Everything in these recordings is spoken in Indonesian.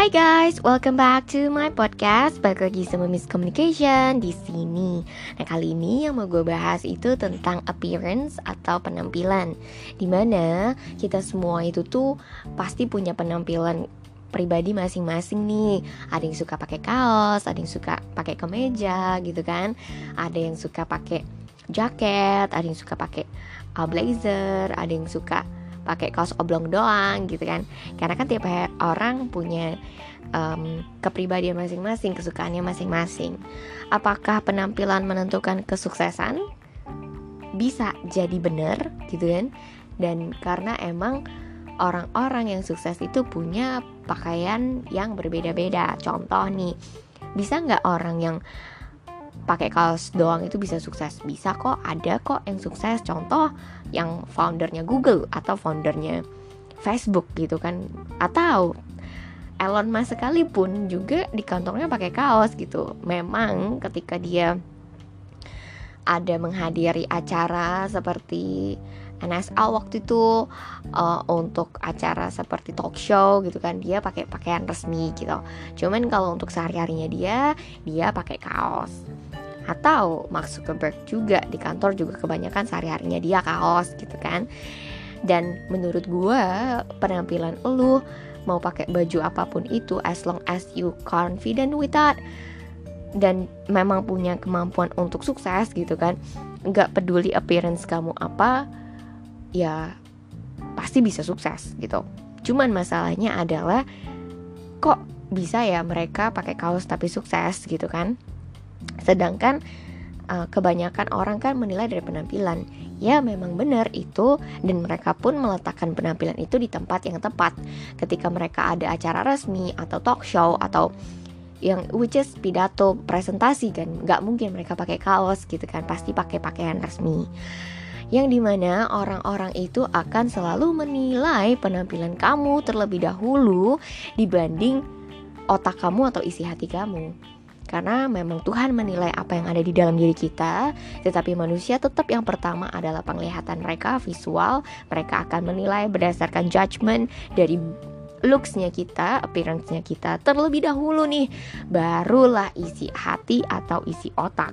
Hai guys, welcome back to my podcast. Balik lagi sama Miss Communication di sini. Nah kali ini yang mau gue bahas itu tentang appearance atau penampilan. Di mana kita semua itu tuh pasti punya penampilan pribadi masing-masing nih. Ada yang suka pakai kaos, ada yang suka pakai kemeja gitu kan. Ada yang suka pakai jaket, ada yang suka pakai uh, blazer, ada yang suka pakai kaos oblong doang gitu kan. Karena kan tiap orang punya um, kepribadian masing-masing kesukaannya masing-masing. Apakah penampilan menentukan kesuksesan? Bisa jadi benar gitu kan? Dan karena emang orang-orang yang sukses itu punya pakaian yang berbeda-beda. Contoh nih bisa nggak orang yang pakai kaos doang itu bisa sukses. Bisa kok ada kok yang sukses. Contoh yang foundernya Google atau foundernya Facebook gitu kan. Atau Elon Musk sekalipun juga di kantornya pakai kaos gitu. Memang ketika dia ada menghadiri acara seperti NSA waktu itu uh, untuk acara seperti talk show gitu kan dia pakai pakaian resmi gitu. Cuman kalau untuk sehari-harinya dia dia pakai kaos atau Mark Zuckerberg juga di kantor juga kebanyakan sehari-harinya dia kaos gitu kan. Dan menurut gue penampilan lu mau pakai baju apa pun itu as long as you confident with that dan memang punya kemampuan untuk sukses gitu kan nggak peduli appearance kamu apa ya pasti bisa sukses gitu. Cuman masalahnya adalah kok bisa ya mereka pakai kaos tapi sukses gitu kan Sedangkan uh, kebanyakan orang kan menilai dari penampilan. Ya memang benar itu dan mereka pun meletakkan penampilan itu di tempat yang tepat. Ketika mereka ada acara resmi atau talk show atau yang which is pidato presentasi kan nggak mungkin mereka pakai kaos gitu kan pasti pakai pakaian resmi yang di mana orang-orang itu akan selalu menilai penampilan kamu terlebih dahulu dibanding otak kamu atau isi hati kamu karena memang Tuhan menilai apa yang ada di dalam diri kita, tetapi manusia tetap yang pertama adalah penglihatan mereka, visual. Mereka akan menilai berdasarkan judgment dari looksnya kita, appearance-nya kita terlebih dahulu nih, barulah isi hati atau isi otak.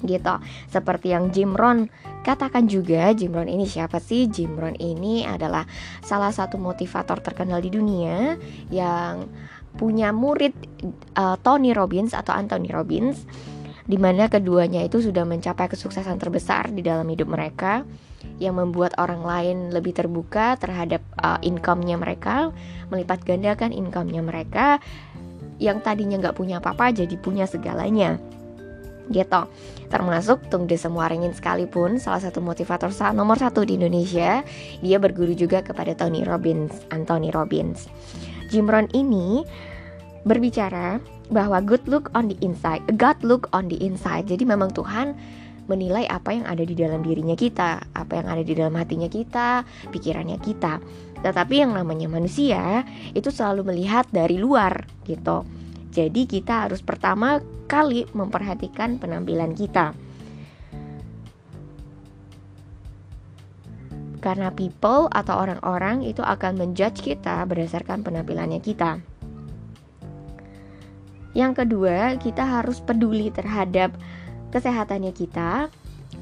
Gitu, seperti yang Jim Rohn katakan juga, Jim Rohn ini siapa sih? Jim Rohn ini adalah salah satu motivator terkenal di dunia yang punya murid uh, Tony Robbins atau Anthony Robbins di mana keduanya itu sudah mencapai kesuksesan terbesar di dalam hidup mereka yang membuat orang lain lebih terbuka terhadap uh, income-nya mereka, melipat gandakan income-nya mereka yang tadinya nggak punya apa-apa jadi punya segalanya. Gitu. Termasuk Tung Desa Muaringin sekalipun salah satu motivator nomor satu di Indonesia dia berguru juga kepada Tony Robbins Anthony Robbins Jim Rohn ini berbicara bahwa good look on the inside, God look on the inside. Jadi memang Tuhan menilai apa yang ada di dalam dirinya kita, apa yang ada di dalam hatinya kita, pikirannya kita. Tetapi yang namanya manusia itu selalu melihat dari luar gitu. Jadi kita harus pertama kali memperhatikan penampilan kita. Karena people atau orang-orang itu akan menjudge kita berdasarkan penampilannya kita. Yang kedua, kita harus peduli terhadap kesehatannya kita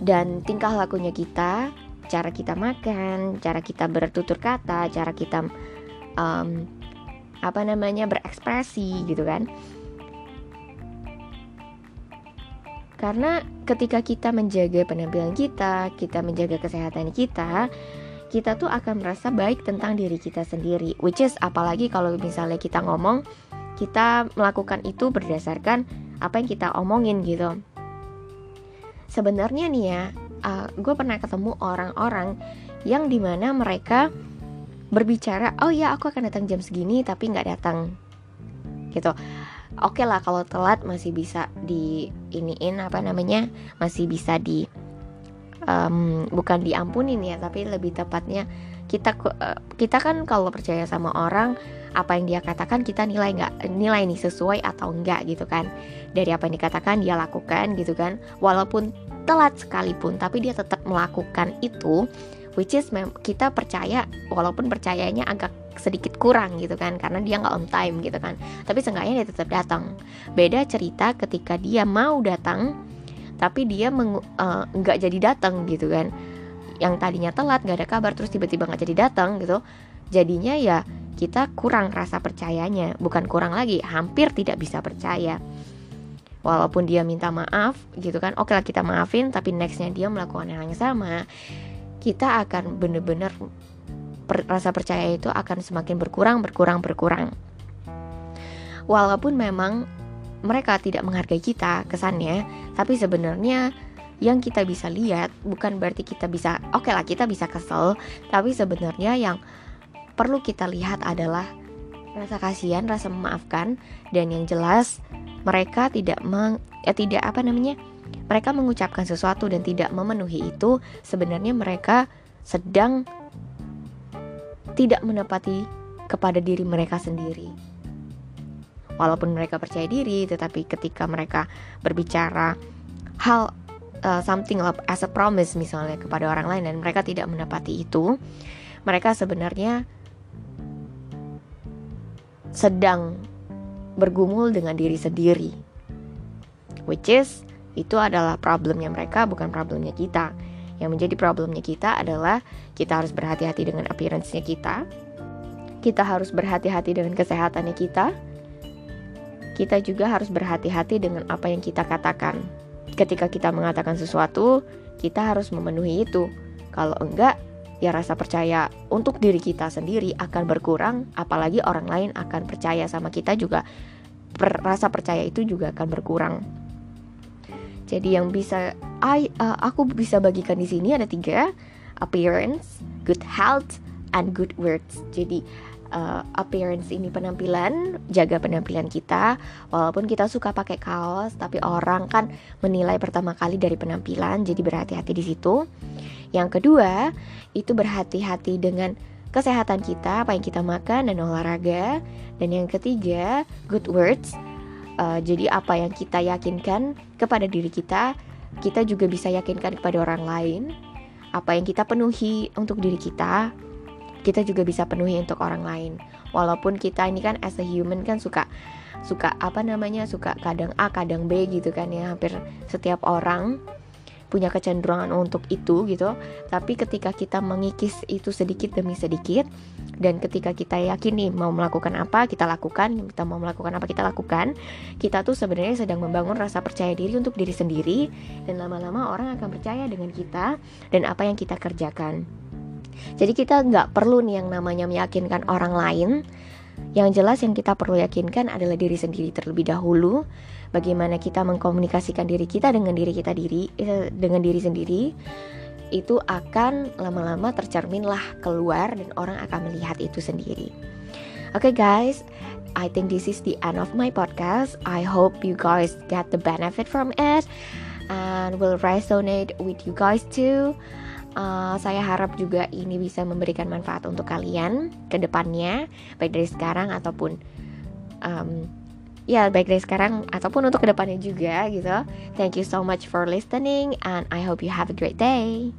dan tingkah lakunya kita, cara kita makan, cara kita bertutur kata, cara kita um, apa namanya berekspresi gitu kan. Karena ketika kita menjaga penampilan kita, kita menjaga kesehatan kita, kita tuh akan merasa baik tentang diri kita sendiri. Which is apalagi kalau misalnya kita ngomong, kita melakukan itu berdasarkan apa yang kita omongin gitu. Sebenarnya nih ya, uh, gue pernah ketemu orang-orang yang di mana mereka berbicara, oh ya aku akan datang jam segini tapi nggak datang, gitu oke okay lah kalau telat masih bisa di iniin apa namanya masih bisa di um, bukan diampunin ya tapi lebih tepatnya kita uh, kita kan kalau percaya sama orang apa yang dia katakan kita nilai nggak nilai nih sesuai atau enggak gitu kan. Dari apa yang dikatakan dia lakukan gitu kan. Walaupun telat sekalipun tapi dia tetap melakukan itu which is kita percaya walaupun percayanya agak sedikit kurang gitu kan karena dia nggak on time gitu kan. Tapi seenggaknya dia tetap datang. Beda cerita ketika dia mau datang tapi dia eh, nggak uh, jadi datang gitu kan. Yang tadinya telat nggak ada kabar terus tiba-tiba nggak jadi datang gitu. Jadinya ya kita kurang rasa percayanya. Bukan kurang lagi hampir tidak bisa percaya. Walaupun dia minta maaf gitu kan oke lah kita maafin tapi nextnya dia melakukan hal yang sama kita akan bener-bener per, rasa percaya itu akan semakin berkurang berkurang berkurang walaupun memang mereka tidak menghargai kita kesannya tapi sebenarnya yang kita bisa lihat bukan berarti kita bisa oke okay lah kita bisa kesel tapi sebenarnya yang perlu kita lihat adalah rasa kasihan, rasa memaafkan dan yang jelas mereka tidak meng, ya tidak apa namanya? Mereka mengucapkan sesuatu dan tidak memenuhi itu sebenarnya mereka sedang tidak menepati kepada diri mereka sendiri. Walaupun mereka percaya diri, tetapi ketika mereka berbicara hal uh, something as a promise misalnya kepada orang lain dan mereka tidak menepati itu, mereka sebenarnya sedang bergumul dengan diri sendiri. Which is itu adalah problemnya mereka bukan problemnya kita. Yang menjadi problemnya kita adalah kita harus berhati-hati dengan appearance-nya kita. Kita harus berhati-hati dengan kesehatannya kita. Kita juga harus berhati-hati dengan apa yang kita katakan. Ketika kita mengatakan sesuatu, kita harus memenuhi itu. Kalau enggak, ya rasa percaya untuk diri kita sendiri akan berkurang apalagi orang lain akan percaya sama kita juga per, rasa percaya itu juga akan berkurang jadi yang bisa I, uh, aku bisa bagikan di sini ada tiga appearance good health and good words jadi uh, appearance ini penampilan, jaga penampilan kita. Walaupun kita suka pakai kaos, tapi orang kan menilai pertama kali dari penampilan, jadi berhati-hati di situ. Yang kedua, itu berhati-hati dengan kesehatan kita, apa yang kita makan dan olahraga. Dan yang ketiga, good words. Uh, jadi apa yang kita yakinkan kepada diri kita, kita juga bisa yakinkan kepada orang lain. Apa yang kita penuhi untuk diri kita, kita juga bisa penuhi untuk orang lain. Walaupun kita ini kan as a human kan suka suka apa namanya suka kadang A kadang B gitu kan ya hampir setiap orang punya kecenderungan untuk itu gitu tapi ketika kita mengikis itu sedikit demi sedikit dan ketika kita yakin nih mau melakukan apa kita lakukan kita mau melakukan apa kita lakukan kita tuh sebenarnya sedang membangun rasa percaya diri untuk diri sendiri. Dan lama-lama orang akan percaya dengan kita dan apa yang kita kerjakan. Jadi kita nggak perlu nih yang namanya meyakinkan orang lain. Yang jelas yang kita perlu yakinkan adalah diri sendiri terlebih dahulu. Bagaimana kita mengkomunikasikan diri kita dengan diri kita diri eh, dengan diri sendiri itu akan lama-lama tercerminlah keluar dan orang akan melihat itu sendiri. Oke okay guys, I think this is the end of my podcast. I hope you guys get the benefit from it and will resonate with you guys too. Uh, saya harap juga ini bisa memberikan manfaat untuk kalian ke depannya, baik dari sekarang ataupun um, ya baik dari sekarang ataupun untuk ke depannya juga gitu. Thank you so much for listening and I hope you have a great day.